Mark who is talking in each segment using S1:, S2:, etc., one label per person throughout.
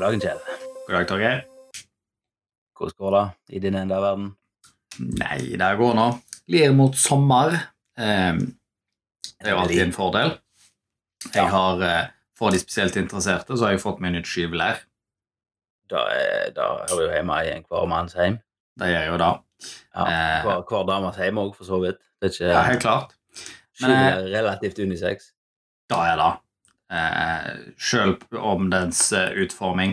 S1: God dagen, Kjell.
S2: God dag, Torgeir.
S1: Hvordan går det i din ende av verden?
S2: Nei, det går nå. Lir mot sommer. Eh, det er jo alltid en fordel. Jeg har, eh, For de spesielt interesserte så har jeg fått meg nytt skyvelær.
S1: Da, er- da hører jo hjemme i enhver manns hjem.
S2: Det gjør jo da.
S1: Ja,
S2: Eh.
S1: hver, hver dames hjem òg, for så vidt. Det er ikke
S2: Ja, helt klart. Men,
S1: er relativt unisex.
S2: Da er det. Eh, Sjøl om dens eh, utforming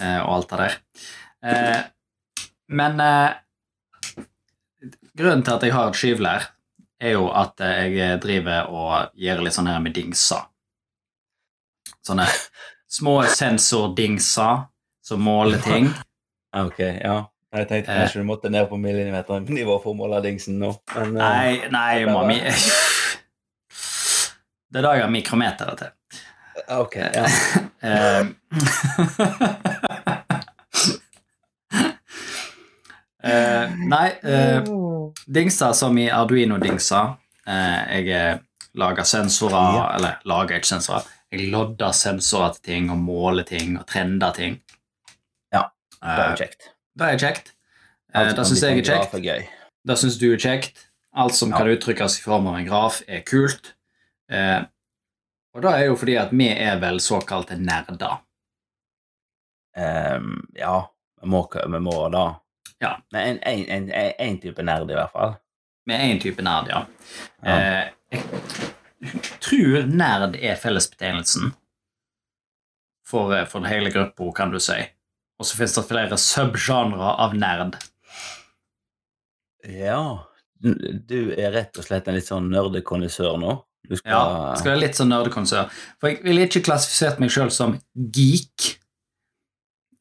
S2: eh, og alt det der. Eh, men eh, grunnen til at jeg har et skyvlær, er jo at eh, jeg driver og gjør litt sånn her med dingser. Sånne små sensordingser som måler ting.
S1: Ok, ja. Jeg tenkte kanskje du måtte ned på millimeternivå for å måle dingsen nå. Men,
S2: Nei, nei, mami. Det er da jeg har mikrometeret til.
S1: Ok, ja.
S2: Eh, eh, nei, uh, dingser som i Arduino-dingser. Uh, jeg eh, lager sensorer,
S1: Ja.
S2: eller lager ikke sensorer. Jeg lodder sensorer til ting og måler ting og trender ting.
S1: Ja, Det er
S2: Eh,
S1: kjekt.
S2: det er kjekt. Eh, det syns jeg er kjekt. Det syns du er kjekt. Alt som
S1: Ja.
S2: kan uttrykkes i form av en graf, er kult. Eh, og det er jo fordi at vi er vel såkalte nerder.
S1: Um, ja, vi må, vi må da.
S2: Ja.
S1: Men en, en, en, en, en type nerd, i hvert fall.
S2: Med én type nerd, ja.
S1: Ja.
S2: Eh, jeg tror nerd er fellesbetegnelsen for, eh, for hele gruppa, kan du si. Og så finnes det flere subgenre av nerd.
S1: Ja. Du du er rett og slett en litt sånn nerdekondisør nå. Skal,
S2: Ja, skal være litt sånn nerdekonsør. For jeg ville ikke klassifisert meg sjøl som geek.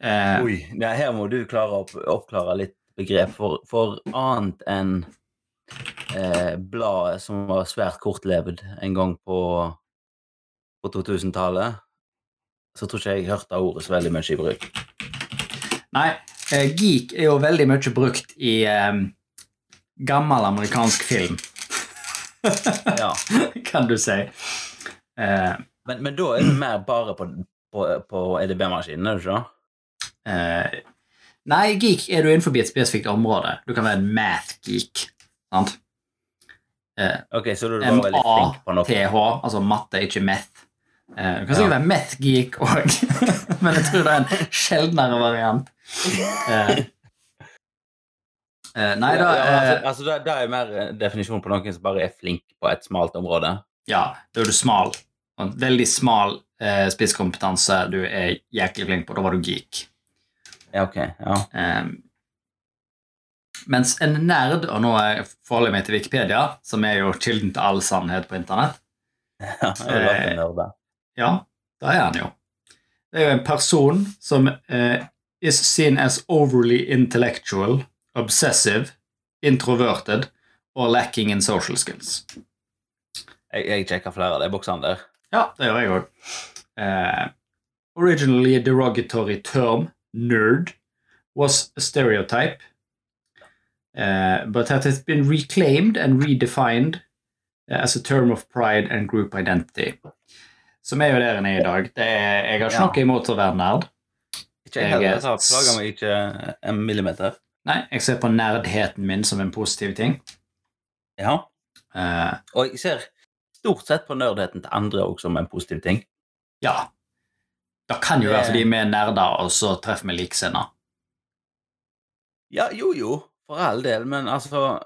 S2: Eh,
S1: Oi, ja, her må du klare å opp, oppklare litt begrep. For, for annet enn eh, bladet som var svært kortlevd en gang på, på 2000-tallet, så tror ikke jeg hørte ordet så veldig mye i bruk.
S2: Nei, eh, geek er jo veldig mye brukt i eh, gammel amerikansk film,
S1: Ja.
S2: kan du si. Eh,
S1: Men, men da er det mer bare på, på, på EDB-maskinen, er det ikke?
S2: eh, nei, geek er du innenfor et spesifikt område. Du kan være en math-geek. sant? Eh,
S1: Ok, så du bare veldig flink på noe.
S2: M-A-T-H, altså matte, ikke meth. Eh, du kan sikkert
S1: Ja.
S2: være meth-geek òg, men jeg tror det er en sjeldnere variant. Eh, eh, nei, da
S1: ja, ja,
S2: eh,
S1: altså, altså, det, det er mer en definisjon på noen som bare er flink på et smalt område.
S2: Ja, da er du smal. En veldig smal eh, spisskompetanse du er jæklig flink på. Da var du geek.
S1: Ja, ok. Ja.
S2: Um, mens en nerd, og nå er forholder jeg meg til Wikipedia, som er jo kilden til all sannhet på internett
S1: ja det er nerd der.
S2: Ja, da er han jo. Det er jo en person som uh, is seen as overly intellectual, obsessive, introverted or lacking in social skills.
S1: Jeg, jeg sjekker flere av de boksene der.
S2: Ja, det gjør jeg òg. Uh, originally a derogatory term, nerd, was a stereotype, uh, but that has been reclaimed and redefined uh, as a term of pride and group identity. Som er jo der en er i dag. Det er, jeg har ikke
S1: Ja.
S2: noe imot å være nerd.
S1: Ikke jeg heller.
S2: er-
S1: Jeg plager meg ikke en millimeter.
S2: Nei, jeg ser på nerdheten min som en positiv ting.
S1: Ja.
S2: Uh,
S1: Og jeg ser stort sett på nerdheten til andre også som en positiv ting.
S2: ja. Det kan jo være fordi vi er nerder, og så treffer vi likesinnede.
S1: Ja, jo, jo, for all del, men altså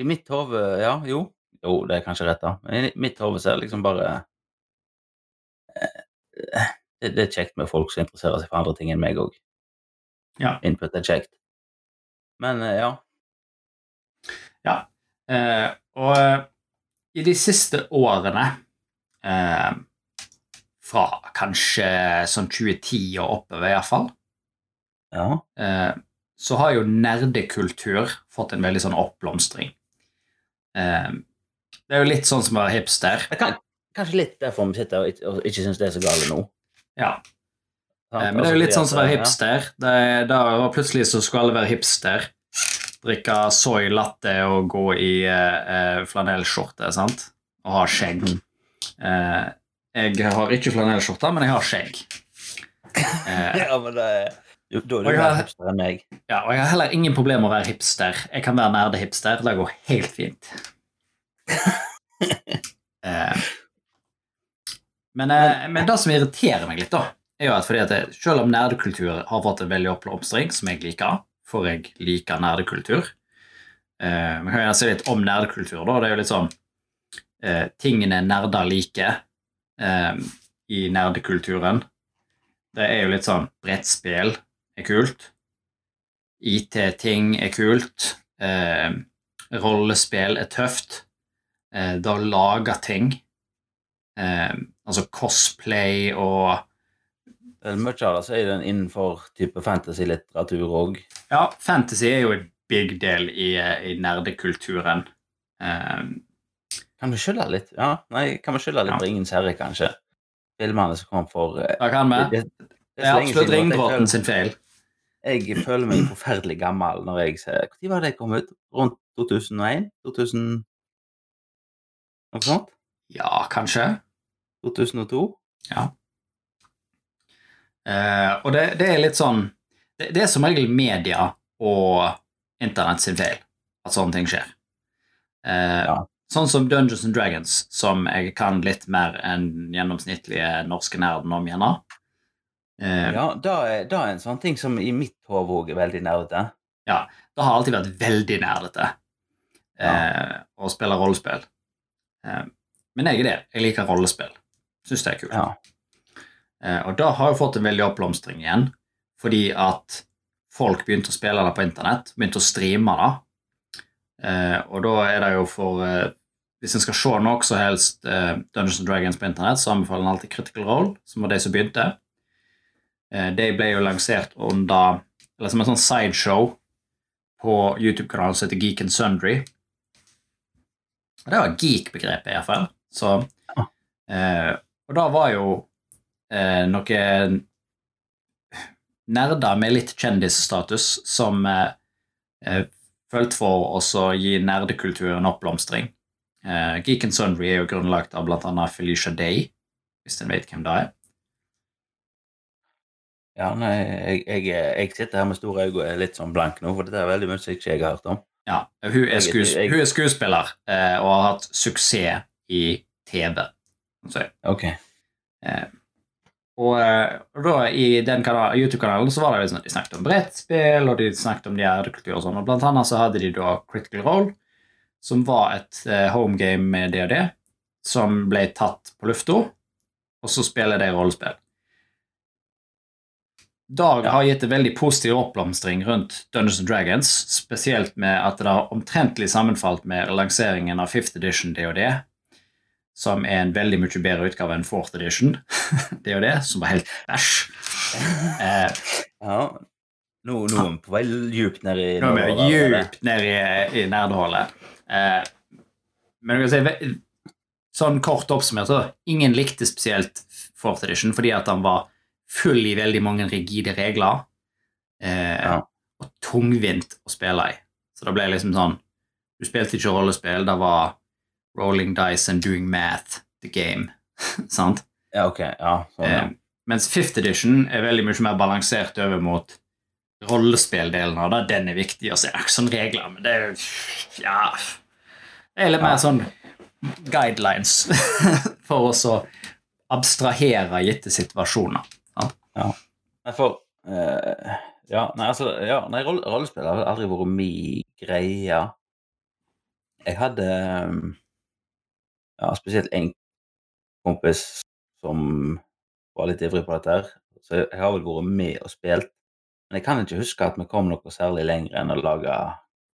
S1: I mitt hode Ja, jo. Jo, det er kanskje rett, da. Men i mitt hode så er det liksom bare eh, det, det er kjekt med folk som interesserer seg for andre ting enn meg òg.
S2: Ja.
S1: Input er kjekt. Men ja. ja.
S2: Eh, og eh, i de siste årene, eh, fra kanskje sånn 2010 og oppover iallfall,
S1: Ja.
S2: eh, så har jo nerdekultur fått en veldig sånn oppblomstring. Eh, det er jo litt sånn som å være hipster.
S1: Kan, kanskje litt derfor vi sitter og ikke, og ikke syns det er så gale nå.
S2: Ja, eh, men det er jo
S1: Altså,
S2: litt sånn som å være hipster. Det, da var plutselig så skulle alle være hipster. Drikke soy latte og gå i eh, eh, flanellskjorte, sant? Og ha skjegg.
S1: Mhm.
S2: Eh, jeg har ikke flanellskjorte, men jeg har skjegg. Eh,
S1: Ja, men det er du- Da er du mer hipster enn meg.
S2: ja, og jeg har heller ingen problemer med å være hipster. Jeg kan være nerdehipster. Det går helt fint. Eh, men, eh, men det som irriterer meg litt, da, er jo at fordi at jeg, selv om nerdekultur har fått en veldig oppblomstring, som jeg liker, for jeg liker nerdekultur eh, Vi kan gjerne si litt om nerdekultur. da, Det er jo litt sånn eh, Tingene nerder liker eh, i nerdekulturen. Det er jo litt sånn Brettspill er kult. IT-ting er kult. Eh, rollespill er tøft. Eh, det å lage ting, eh, altså cosplay og
S1: Mye av det så er den innenfor type fantasy-litteratur òg.
S2: Ja, fantasy er jo en big del i, eh, i nerdekulturen. Um,
S1: Kan vi skylde litt? Ja, nei, kan vi skylde litt
S2: Ja.
S1: på Ringens herre, kanskje? Filmene som kom for eh,
S2: da kan vi.
S1: det, det, er
S2: absolutt Ringbråten sin feil.
S1: Jeg føler meg forferdelig gammel når jeg ser Når var det kom ut? Rundt 2001? 2000 Noe sånt?
S2: Ja, kanskje.
S1: 2002?
S2: Eh, og det, det er litt sånn det, det er som regel media og internett sin feil at sånne ting skjer. Eh,
S1: Ja.
S2: Sånn som Dungeons and Dragons, som jeg kan litt mer enn gjennomsnittlige norske nerden om, gjerne. Eh,
S1: Ja, da er, da er en sånn ting som i mitt hode òg er veldig nerdete.
S2: Det har alltid vært veldig nerdete eh, å spille rollespill. Eh, men jeg er det. Jeg liker rollespill. Syns det er kult.
S1: Ja.
S2: Eh, og da har jo fått en veldig oppblomstring igjen, fordi at folk begynte å spille det på internett, begynte å streame det. Eh, og da er det jo for eh, Hvis en skal se noe som helst Dungeons and Dragons på internett, så anbefaler en alltid Critical Role, som var de som begynte. De ble jo lansert under Eller som en sånn sideshow på YouTube-kanalen som heter Geek and Sundry. Og det var geek-begrepet, iallfall. Så eh, Og da var jo eh, noen nerder med litt kjendisstatus som eh, eh, følte for å gi nerdekulturen oppblomstring. Eh, Geek and Sundry er jo grunnlagt av annet Felicia Day, hvis en vet hvem det er.
S1: Ja, nei, jeg, jeg, jeg sitter her med store øyne og er litt sånn blank nå, for dette er veldig mye som ikke jeg har hørt om.
S2: Ja, hun er, skues
S1: jeg-
S2: hun er skuespiller eh, og har hatt suksess i TV. Så,
S1: Ok.
S2: eh, og, eh, og da i den kanal- YouTube-kanalen så var det liksom de snakket om brettspill, og de snakket om nerdekultur og sånn, og blant annet så hadde de da Critical Role, som var et eh, homegame med D&D, som ble tatt på lufta, og så spiller de rollespill. Dag har gitt en veldig positiv oppblomstring rundt Dungeons and Dragons, spesielt med at det har omtrentlig sammenfalt med lanseringen av 5th edition DOD, som er en veldig mye bedre utgave enn 4th edition det, som var helt bæsj. Eh,
S1: Ja. Nå, nå er vi på vei djupt ned i
S2: nå er vi djupt ned i, i nerdehullet. Eh, men du kan si, sånn kort oppsummert, så ingen likte spesielt 4th edition fordi at han var full i veldig mange rigide regler. Eh,
S1: Ja.
S2: Og tungvint å spille i. Så det ble liksom sånn Du spilte ikke rollespill, det var rolling dice and doing math, the game. Sant?
S1: Ja, ok. Ja, sånn, ja.
S2: Eh, mens 5th edition er veldig mye mer balansert over mot rollespilldelen av det. Den er viktig, og så er det ikke sånn regler, men det er Ja. Det er litt mer sånn guidelines for oss å abstrahere gitte situasjoner.
S1: Nei, for eh, Ja, nei, altså ja, nei, roll- rollespill har aldri vært min greie. Jeg hadde um, ja, spesielt en kompis som var litt ivrig på dette her. Så jeg har vel vært med og spilt. Men jeg kan ikke huske at vi kom noe særlig lenger enn å lage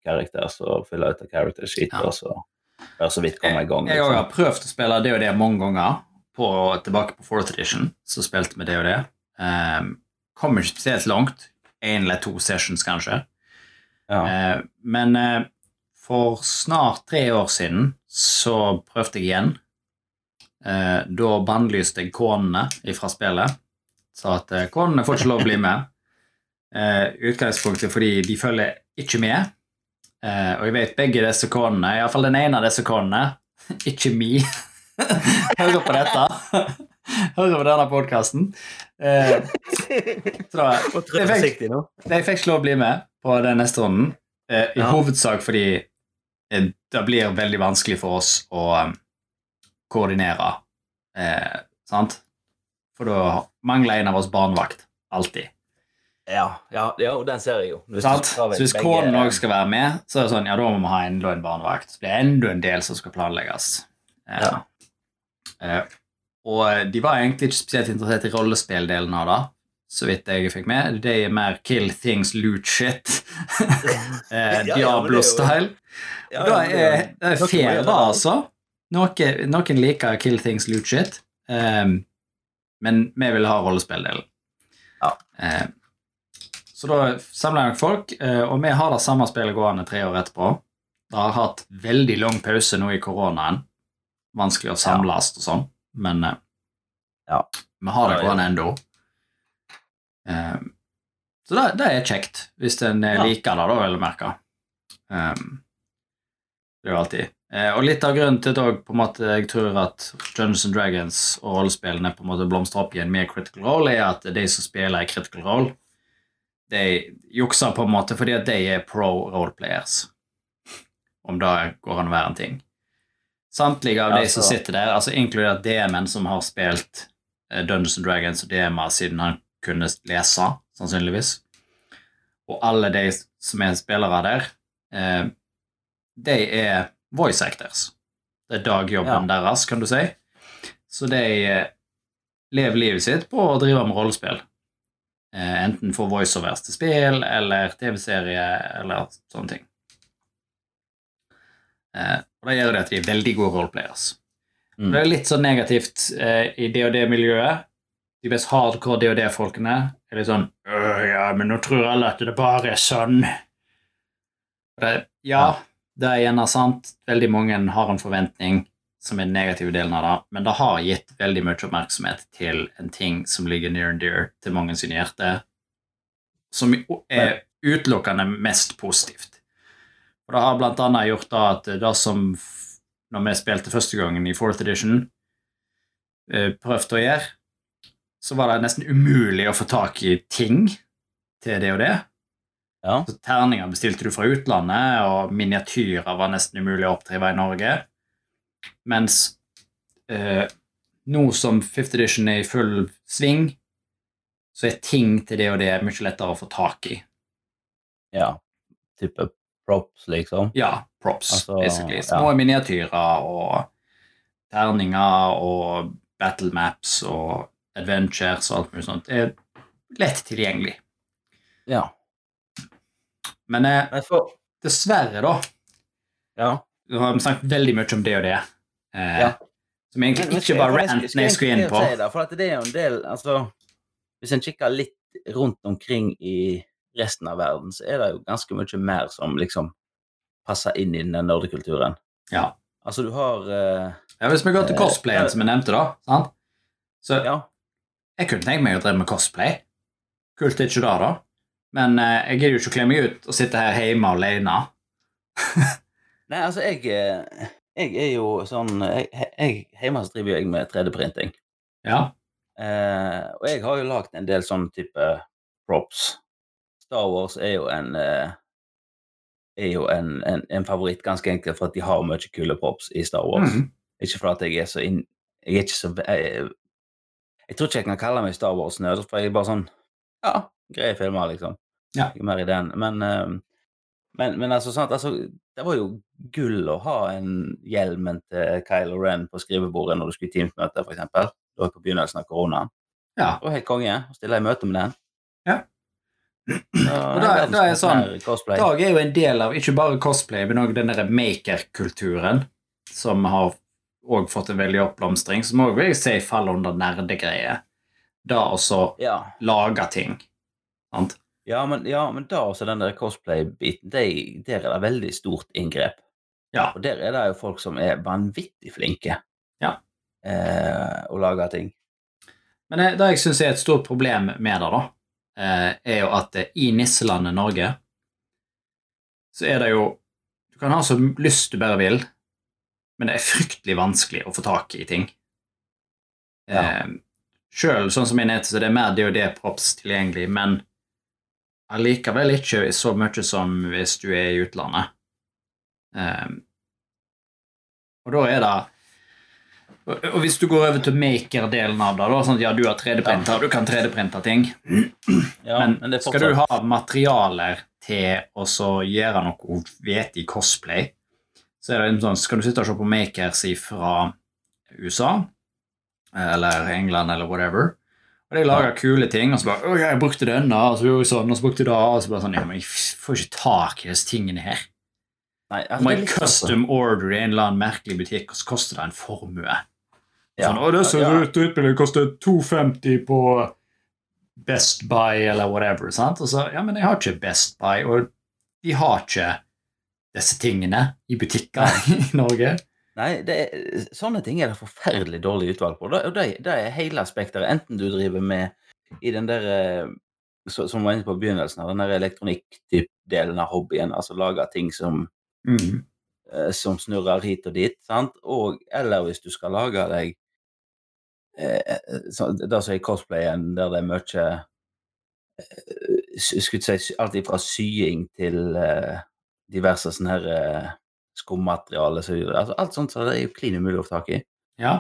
S1: characters og fylle ut av character sheet
S2: Ja.
S1: og så bare så vidt komme i gang.
S2: Jeg
S1: liksom.
S2: har prøvd å spille det og det mange ganger. På, tilbake på 4th edition så spilte vi det og det. Um, kom ikke spesielt langt. Én eller to sessions, kanskje.
S1: Ja.
S2: Uh, men eh, for snart tre år siden så prøvde jeg igjen. Eh, da bannlyste jeg konene fra spillet. Sa at eh, konene får ikke lov å bli med. Eh, utgangspunktet fordi de følger ikke med. Eh, og jeg vet begge disse konene, iallfall den ene av disse konene, ikke me, hører på dette. hører på denne podkasten. Så jeg fikk, fikk ikke lov å bli med på den neste runden. Eh, I hovedsak fordi det blir veldig vanskelig for oss å eh, koordinere. Eh, sant? For da mangler en av oss barnevakt. Alltid.
S1: Ja, ja, ja, og den ser jeg jo. Hvis?
S2: Så hvis konen òg skal være med, så er det sånn, ja, da må vi ha enda en barnevakt. Så blir det enda en del som skal planlegges. Eh,
S1: Ja.
S2: eh, og de var egentlig ikke spesielt interessert i rollespilldelen av det, så vidt jeg fikk med. Det er mer kill things, loot shit. eh, Diablo-style.
S1: Ja,
S2: da er er da, altså. Noen, noen liker kill things, loot shit, um, men vi vil ha rollespilldelen.
S1: Ja.
S2: Um, så da samler jeg folk, eh, og vi har det samme spillet gående tre år etterpå. Det har hatt veldig lang pause nå i koronaen. Vanskelig å samles og sånn, men eh,
S1: Ja.
S2: vi har det gående ennå. Um, så det, det er kjekt, hvis en eh,
S1: Ja.
S2: liker det, da, vil jeg merke. Um, det er jo alltid. Eh, og litt av grunnen til at på en måte, jeg tror at Dungeons and Dragons og rollespillene på en måte blomstrer opp igjen med Critical Role, er at de som spiller i Critical Role, de jukser på en måte fordi at de er pro roleplayers. Om det går an å være en ting. Samtlige av
S1: Ja,
S2: de som sitter der, altså inkludert DM-en som har spilt eh, Dungeons and Dragons og DM-er siden han kunne lese, sannsynligvis, og alle de som er spillere der, eh, de er voice actors. Det er dagjobben deres, kan du si. Så de eh, lever livet sitt på å drive med rollespill. Eh, enten for voiceovers til spill eller TV-serie eller sånne ting. Eh, og det gjør det at de er veldig gode roleplayers.
S1: Mm.
S2: Det er litt sånn negativt i DOD-miljøet. De mest hardcore DOD-folkene er litt sånn «Øh, Ja, men nå tror alle at det bare er sånn. Det, ja, det er gjerne sant. Veldig mange har en forventning som er den negative delen av det, men det har gitt veldig mye oppmerksomhet til en ting som ligger near and dear til mange sine hjerte, som er utelukkende mest positivt. Og det har blant annet gjort da at det som når vi spilte første gangen i fourth edition, eh, prøvde å gjøre, så var det nesten umulig å få tak i ting til det og det.
S1: Ja.
S2: Så terninger bestilte du fra utlandet, og miniatyrer var nesten umulig å oppdrive i Norge. Mens eh, nå som fifth edition er i full sving, så er ting til det og det mye lettere å få tak i.
S1: ja. Type props, liksom.
S2: Ja, props,
S1: Altså,
S2: basically.
S1: ja.
S2: Små miniatyrer og terninger og battle maps og adventures og alt mulig sånt. Det er lett tilgjengelig.
S1: Ja.
S2: Men eh, dessverre, da
S1: Ja.
S2: Nå har vi snakket veldig mye om det og det. Eh,
S1: Ja.
S2: Som egentlig ikke var ranten jeg skulle inn på.
S1: det, for det er jo en del altså, Hvis en kikker litt rundt omkring i resten av verden, så er det jo ganske mye mer som liksom passer inn i den nerdekulturen.
S2: Ja.
S1: Altså, du har eh,
S2: Ja, hvis vi går til
S1: Eh,
S2: cosplayen,
S1: ja.
S2: som jeg nevnte, da sant? Så
S1: Ja.
S2: jeg kunne tenkt meg å drive med cosplay. Kult er ikke det, da. Men eh, jeg gidder jo ikke å kle meg ut og sitte her hjemme alene.
S1: Nei, altså, jeg, eh, jeg er jo sånn jeg, jeg, Hjemme så driver jeg med 3D-printing.
S2: Ja.
S1: Eh, og jeg har jo lagd en del sånn type props. Star Wars er jo en eh, er jo en, en, en favoritt, ganske enkelt for at de har mye kule props i Star Wars.
S2: Mm.
S1: Ikke fordi jeg er så inn... Jeg er ikke så jeg, jeg tror ikke jeg kan kalle meg Star Wars-nerd, for jeg er bare sånn Ja, greie filmer, liksom.
S2: Ja.
S1: Er mer i den. Men, eh, men, men altså, sant, altså Det var jo gull å ha en hjelmen til Kylo Ren på skrivebordet når du skulle i Teams-møte, eksempel. Det var på begynnelsen av koronaen.
S2: Ja.
S1: Det var helt konge å stille i møte med den.
S2: Ja.
S1: Så,
S2: Og da- da er det sånn. Dag er jo en del av ikke bare cosplay, men òg den derre maker-kulturen som har òg fått en veldig oppblomstring, som òg vil jeg si faller under nerdegreier. Da også
S1: Ja.
S2: lage ting. Sant?
S1: Ja, men, ja, men da også den der cosplay-biten, det- der er det veldig stort inngrep.
S2: Ja.
S1: Og der er det jo folk som er vanvittig flinke
S2: Ja.
S1: eh, å lage ting.
S2: Men det, det jeg syns er et stort problem med det, da, eh, er jo at eh, i nisselandet Norge så er det jo Du kan ha så lyst du bare vil, men det er fryktelig vanskelig å få tak i ting.
S1: Ja.
S2: Eh, Sjøl sånn som jeg er så det er mer DOD-props tilgjengelig, men allikevel ikke så mye som hvis du er i utlandet. Um, og da er det og hvis du går over til maker-delen av det, da, sånn at ja, du har 3D-printer, du kan 3D-printe ting,
S1: Ja,
S2: men,
S1: men er
S2: skal du ha materialer til å så gjøre noe vetig cosplay, så er det liksom sånn Skal du sitte og se på makers fra USA eller England eller whatever, og de lager kule ting, og så bare 'Å, jeg brukte denne, og så gjorde jeg sånn, og så brukte jeg da, og så bare sånn Ja, men jeg får ikke tak i disse tingene her.
S1: Nei, jeg
S2: må
S1: er
S2: jeg
S1: sånn-
S2: custom order i en eller annen merkelig butikk, og så koster det en formue.
S1: Ja.
S2: Sånn, 'Å, det ser
S1: Ja.
S2: ut utbildet koster 250 på Best Buy eller whatever', sant? Og så, ja, men jeg har ikke Best Buy, og de har ikke disse tingene i butikker i Norge.
S1: Nei, det er, sånne ting er det forferdelig dårlig utvalg på. Og det, det er hele spekteret. Enten du driver med i den der eh, så- Som var inne på begynnelsen, av den der elektronikkdelen av hobbyen. Altså lage ting som,
S2: Mm.
S1: eh, som snurrer hit og dit. sant? Og, eller hvis du skal lage deg eh, så, Det som er cosplayen, der det er mye skulle si alt fra sying til diverse sånne her skummateriale. Så, altså, alt sånt så det er jo klin umulig å få tak i.
S2: Ja.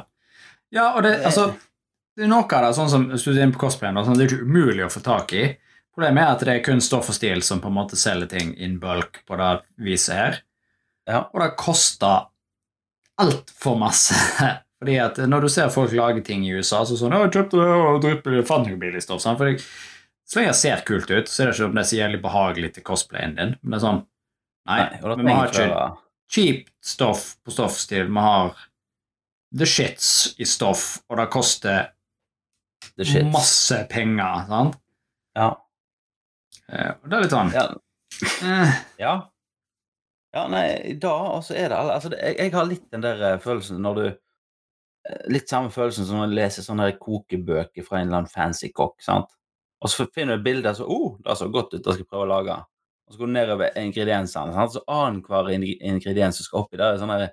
S2: ja, og det, altså Det er noe av det, sånn som hvis du er inne på cosplayen, sånn, det er ikke umulig å få tak i. Problemet er at det er kun Stoff og Stil som på en måte selger ting in bulk på det viset her.
S1: Ja.
S2: Og det koster altfor masse. Fordi at når du ser folk lage ting i USA, så sånn jeg kjøpte det, og det, fant noe billig stoff.' Sånn. For så lenge det ser kult ut, så er det ikke om det er så jævlig behagelig til cosplayen din. Men det er sånn Nei,
S1: nei
S2: men vi har ikke cheap stoff på stoffstil. Vi har the shits i stoff, og det koster masse penger. sant?
S1: Ja.
S2: Eh, det er litt sånn
S1: Ja.
S2: eh,
S1: ja. Ja, nei, da også er det altså, det, jeg, jeg har litt den der eh, følelsen når du Litt samme følelsen som når du leser sånne kokebøker fra en eller annen fancy kokk. sant? Og så finner du et bilde så oh, det så godt ut, det skal jeg prøve å lage. Og så går du nedover ingrediensene. sant? Så annenhver ing- ingrediens som skal oppi der, er sånn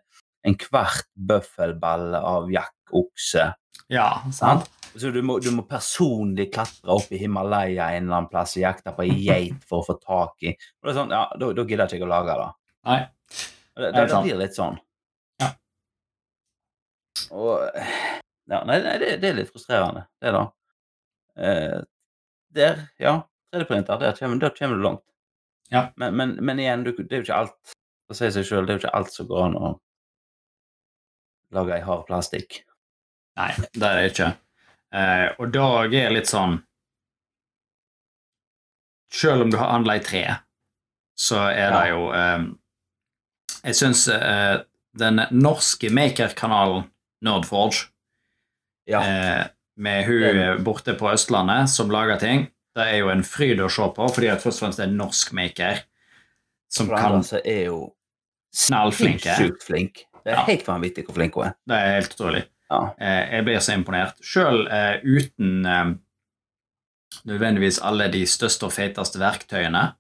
S1: en kvart bøffelballe av jakkokse.
S2: Ja, sant?
S1: Så du må, du må personlig klatre opp i Himalaya en eller annen plass og jakte på ei geit for å få tak i. Og det er sånn, ja, Da, da gidder ikke å lage det.
S2: Nei.
S1: Det, det,
S2: det
S1: blir litt sånn.
S2: Ja.
S1: Og ja, Nei, det, det er litt frustrerende, det, da. Eh, der, ja. 3D-printer, der der kommer du langt.
S2: Ja.
S1: Men, men, men igjen, du, det er jo ikke alt å si seg sjøl, det er jo ikke alt som går an å lage i hard plastikk.
S2: Nei, det er det ikke. Eh, og da er litt sånn Selv om du har handla i tre, så er det jo eh, Jeg syns eh, den norske maker-kanalen Nerdforge
S1: Ja.
S2: eh, med hun borte på Østlandet som lager ting, det er jo en fryd å se på, fordi at først og fremst er en norsk maker som
S1: For
S2: kan
S1: andre er jo
S2: snallflink.
S1: Sjukt flink. Det er
S2: Ja.
S1: helt vanvittig hvor flink hun er.
S2: Det er helt utrolig.
S1: Ja.
S2: Eh, jeg blir så imponert. Sjøl uh, uten uh, nødvendigvis alle de største og feiteste verktøyene.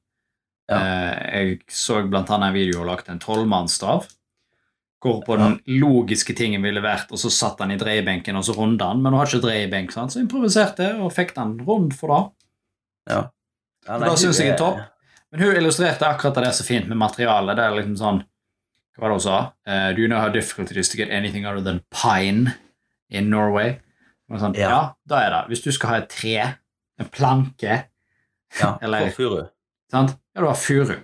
S1: Ja.
S2: Uh, jeg så blant annet en video og lagde en tolvmannsstav. Hvor på den logiske tingen ville vært, og så satt han i dreiebenken, og så runda han, men hun har ikke dreiebenk, så han improviserte og fikk den rund for det.
S1: Ja. Ja,
S2: Da syns jeg er topp. Men hun illustrerte akkurat det så fint med materialet. Det er liksom sånn Hva var det hun sa? Uh, do you know how difficult it is to get anything other than pine in Norway? Sånn, ja.
S1: Ja.
S2: da er det. Hvis du skal ha et tre, en planke
S1: Ja,
S2: Eller-
S1: for furu.
S2: sant? Ja, du har furu.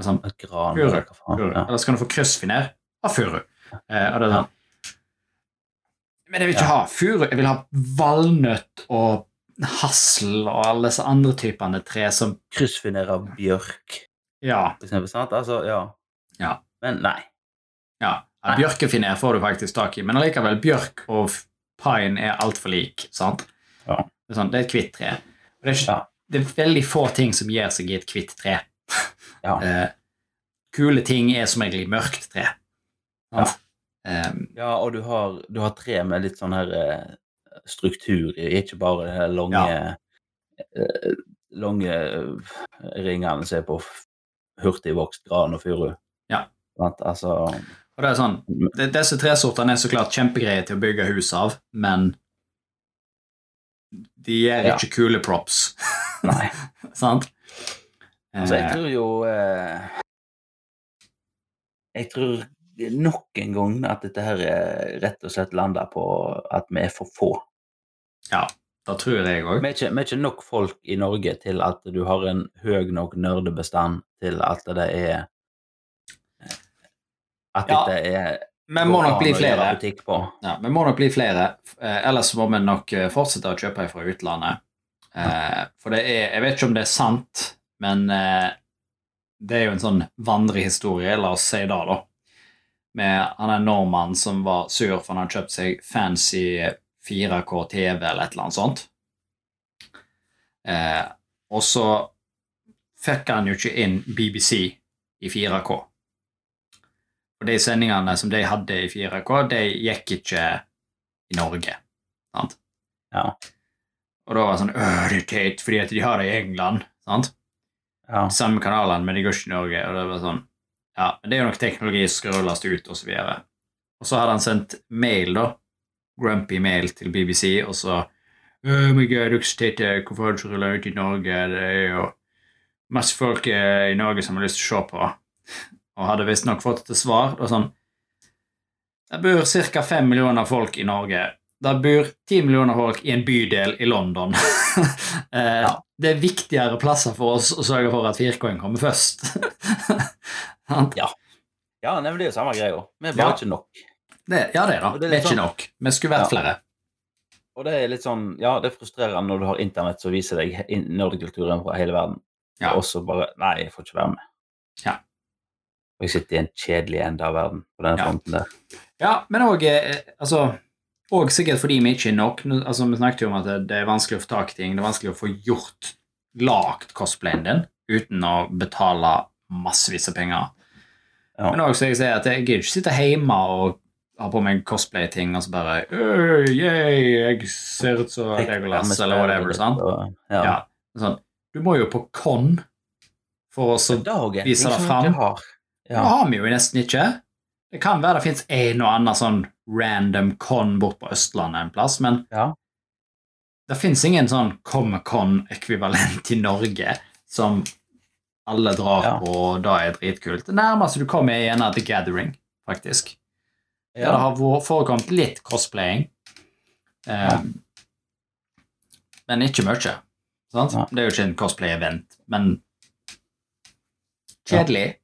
S2: Sånn,
S1: Et gran.
S2: Furu.
S1: eller hva faen.
S2: furu.
S1: Ja.
S2: Eller skal du få kryssfiner, ha furu. Uh, og det er
S1: Ja.
S2: sånn. Men jeg vil ikke
S1: Ja.
S2: ha furu. Jeg vil ha valnøtt og hassel og alle disse andre typene tre som
S1: Kryssfinerer bjørk,
S2: Ja.
S1: for eksempel. Sant? Altså, ja.
S2: Ja.
S1: Men nei.
S2: Ja, ja Bjørkefiner får du faktisk tak i, men allikevel, bjørk og pine er altfor lik. sant?
S1: Ja.
S2: Det er, sånn, det er et hvitt tre. Og det, er ikke,
S1: Ja.
S2: det er veldig få ting som gir seg i et hvitt tre.
S1: Ja.
S2: Eh, kule ting er som egentlig mørkt tre. Sant? um,
S1: ja, og du har, du har tre med litt sånn her eh, struktur i, ikke bare de lange ja. lange eh, ringene som er på hurtigvokst gran og furu.
S2: Ja.
S1: Altså
S2: og det er sånn, det, Disse tresortene er så klart kjempegreie til å bygge hus av, men de gjør
S1: Ja.
S2: ikke kule props.
S1: Nei.
S2: Sant?
S1: Altså, jeg
S2: Eh,
S1: tror jo eh, Jeg tror nok en gang at dette her er rett og slett landa på at vi er for få.
S2: Det tror jeg òg.
S1: Vi er, vi er ikke nok folk i Norge til at du har en høy nok nerdebestand til at det er At
S2: Ja,
S1: dette er
S2: Vi må nok bli flere. Ja, vi må nok bli flere. Eh, ellers må vi nok eh, fortsette å kjøpe fra utlandet. Eh, for det er Jeg vet ikke om det er sant, men eh, det er jo en sånn vandrehistorie, la oss si det, da. Med han er nordmann som var sur for han hadde kjøpt seg fancy 4K TV eller et eller annet sånt. Eh, og så fikk han jo ikke inn BBC i 4K. Og de sendingene som de hadde i 4K, de gikk ikke i Norge. Sant?
S1: Ja.
S2: Og da var det sånn Øh, det er teit, fordi at de har det i England. Sant?
S1: Ja.
S2: Samme kanalene, men de går ikke i Norge. Og det var sånn Ja, men det er jo nok teknologi som skal rulles ut, og så videre. Og så hadde han sendt mail, da. Grumpy mail til BBC, og så Oh my god, hvorfor har du ikke ut i Norge? Det er jo masse folk eh, i Norge som har lyst til å se på. Og hadde visstnok fått et svar. Det var sånn Det bor ca. fem millioner folk i Norge. Det bor ti millioner folk i en bydel i London. eh, Det er viktigere plasser for oss å sørge for at 4K-en kommer først.
S1: ja. Ja, nemlig det samme greia. Vi er bare
S2: Ja.
S1: ikke nok.
S2: Det, ja, det, da.
S1: Og
S2: Det
S1: det
S2: er,
S1: er
S2: ikke
S1: sånn-
S2: nok. Vi skulle vært
S1: Ja.
S2: flere.
S1: Og det er litt sånn, ja, det er frustrerende når du har internett som viser deg nerdekulturen fra hele verden.
S2: Ja.
S1: Og så bare Nei, jeg får ikke være med.
S2: Ja.
S1: Og jeg sitter i en kjedelig ende av verden på den
S2: Ja.
S1: fronten der.
S2: Ja, men òg eh, altså, og sikkert fordi vi ikke er nok. Altså, vi snakket jo om at det, er vanskelig å få tak i ting. Det er vanskelig å få gjort lagt cosplayen din uten å betale massevis av penger.
S1: Ja.
S2: Men også så jeg sier at jeg gidder ikke sitte hjemme og ha på meg cosplay-ting og så bare Øy, Yay, jeg ser ut som Legolas, eller whatever. sant?
S1: Ja.
S2: Ja. Sånn. Du må jo på con for å så
S1: Det også en
S2: Viser
S1: ting
S2: det fram.
S1: har.
S2: Det
S1: Ja.
S2: har vi jo nesten ikke. Det kan være det fins en og annen sånn random con bort på Østlandet en plass, men
S1: Ja.
S2: det fins ingen sånn Comic-Con-ekvivalent i Norge som alle drar
S1: Ja.
S2: på, og da er dritkult. Det nærmeste du kommer, er gjerne The Gathering, faktisk. Der det har forekommet litt cosplaying. Eh,
S1: Ja.
S2: Men ikke mye. Sant?
S1: Ja.
S2: Det er jo ikke en cosplay-event, men kjedelig.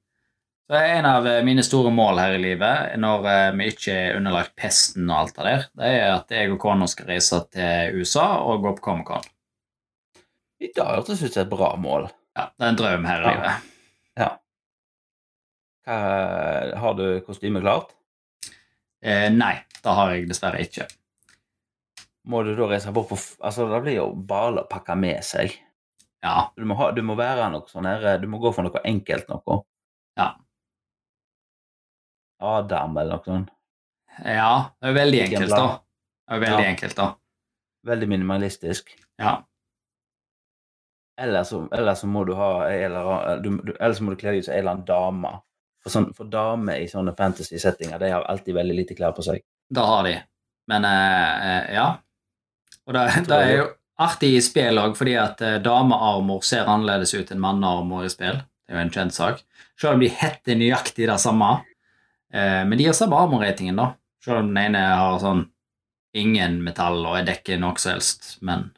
S2: Så er en av eh, mine store mål her i livet, når eh, vi ikke er underlagt pesten og alt det der, det er at jeg og kona skal reise til USA og gå på Comic-Con.
S1: I dag hørtes ut som et bra mål.
S2: Ja, det er en drøm her i
S1: Ja.
S2: livet.
S1: Hva, har du kostymet klart?
S2: Eh, nei, det har jeg dessverre ikke.
S1: Må du da reise bort på Altså, det blir jo bare å pakke med seg.
S2: Ja,
S1: Du må, ha, du må være noe sånn her Du må gå for noe enkelt noe.
S2: Ja.
S1: Adam eller noe sånt.
S2: ja det er veldig enkelt, da. Det er veldig
S1: Ja.
S2: enkelt, da.
S1: Veldig minimalistisk.
S2: Ja.
S1: Eller så, eller så må du ha eller du, du, Eller så må du kle deg ut som ei eller annen dame. For, sånn, for damer i sånne fantasy-settinger, de har alltid veldig lite klær på seg.
S2: Det har de. Men eh, eh, ja. Og det, det er jo artig i spill òg, fordi at eh, damearmor ser annerledes ut enn mannearmor i spill. Det er jo en kjent sak. Selv om de heter nøyaktig det samme. Eh, men de har samme armorratingen, da. Selv om den ene har sånn ingen metall og er dekker noe som helst. Men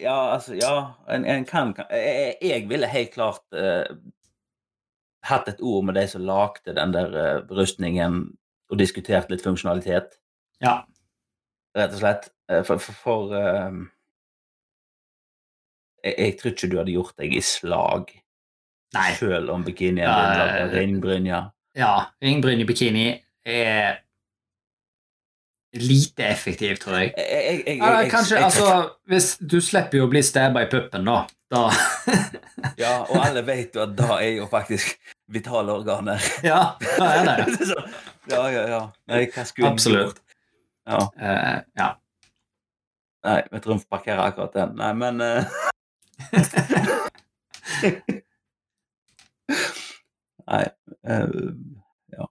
S1: Ja, altså, ja En, en kan, kan jeg, jeg ville helt klart eh, hatt et ord med de som lagde den der eh, rustningen, og diskutert litt funksjonalitet,
S2: ja.
S1: rett og slett. Eh, for for, for um, jeg, jeg tror ikke du hadde gjort deg i slag,
S2: Nei.
S1: selv om bikinien
S2: Ja,
S1: din var
S2: eh,
S1: ringbrynja.
S2: Ja, ringbryn bikini er lite effektiv, tror jeg.
S1: Jeg, jeg,
S2: Ja, kanskje, altså Hvis du slipper jo å bli stabba i puppen, da. Da
S1: Ja, og alle vet jo at da er jo faktisk vitale organer.
S2: ja, da er det.
S1: Så, ja, ja, ja. Nei, hva skulle
S2: Absolutt.
S1: Ja.
S2: Uh, ja.
S1: Nei, vi tror vi får parkere akkurat den. Nei, men uh... Nei. uh, ja.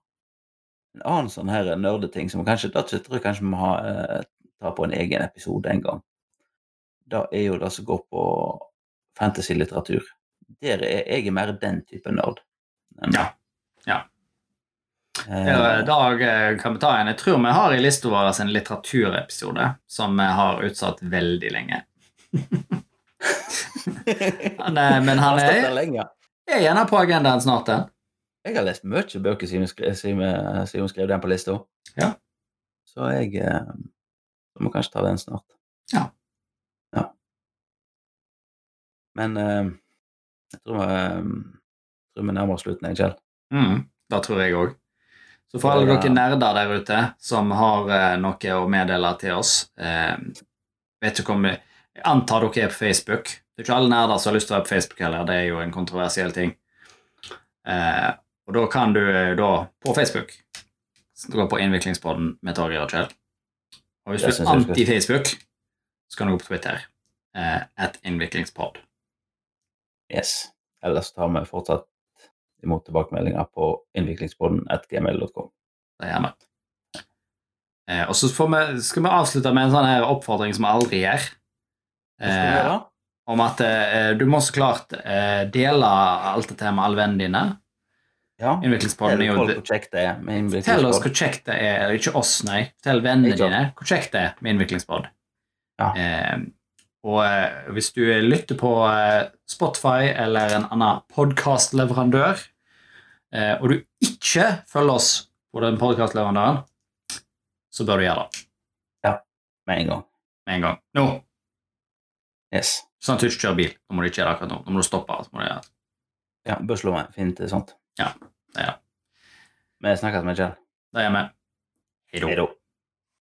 S1: En annen sånn her nerdeting som kanskje Da tror jeg kanskje vi må ha, ta på en egen episode en gang. det er jo det som går på fantasy-litteratur. Der er jeg er mer den type nerd.
S2: Ja. Ja.
S1: eh,
S2: I dag eh, kan vi ta en Jeg tror vi har i lista vår en litteraturepisode som vi har utsatt veldig lenge. Han er, men han er, er gjerne på agendaen snart. den.
S1: Jeg har lest mye bøker siden hun skrev, siden siden skrev den på lista.
S2: Ja.
S1: Så jeg eh, så må kanskje ta den snart.
S2: Ja.
S1: Men eh, jeg tror vi, eh, tror vi nærmer oss slutten, jeg, Kjell.
S2: Mm, det tror jeg òg. Så for alle dere nerder der ute som har eh, noe å meddele til oss eh, vet du om, Jeg antar dere er på Facebook. Det er ikke alle nerder som har lyst til å være på Facebook heller. Det er jo en kontroversiell ting. Eh, og da kan du eh, da på Facebook gå på Innviklingspodden med Torgeir og Kjell. Og hvis du er anti-Facebook, så kan du gå på Twitter. Eh, at innviklingspod.
S1: Yes. Ellers tar vi fortsatt imot tilbakemeldinger på innviklingsboden.gmail.com.
S2: Det gjør vi. Eh, og så får vi, skal vi avslutte med en sånn her oppfordring som vi aldri gjør. Eh, om at eh, du må så klart eh, dele alt dette med alle vennene dine.
S1: Ja.
S2: Innviklingspodden er jo Fortell oss hvor kjekt det er, ikke oss, nei. Fortell vennene dine hvor kjekt det er med innviklingspod.
S1: Ja.
S2: Og eh, hvis du lytter på eh, Spotify eller en annen podkastleverandør, eh, og du ikke følger oss på den podkastleverandøren, så bør du gjøre det Ja.
S1: Med en gang.
S2: med en gang. Nå!
S1: Yes.
S2: Sånn at du ikke kjører bil. Nå må du ikke gjøre det akkurat nå. Nå må du stoppe. Så må du gjøre det.
S1: Ja, bør slå meg. Fint sånt.
S2: Ja, det er det.
S1: Vi snakkes med Kjell.
S2: Det er vi.
S1: Hei da.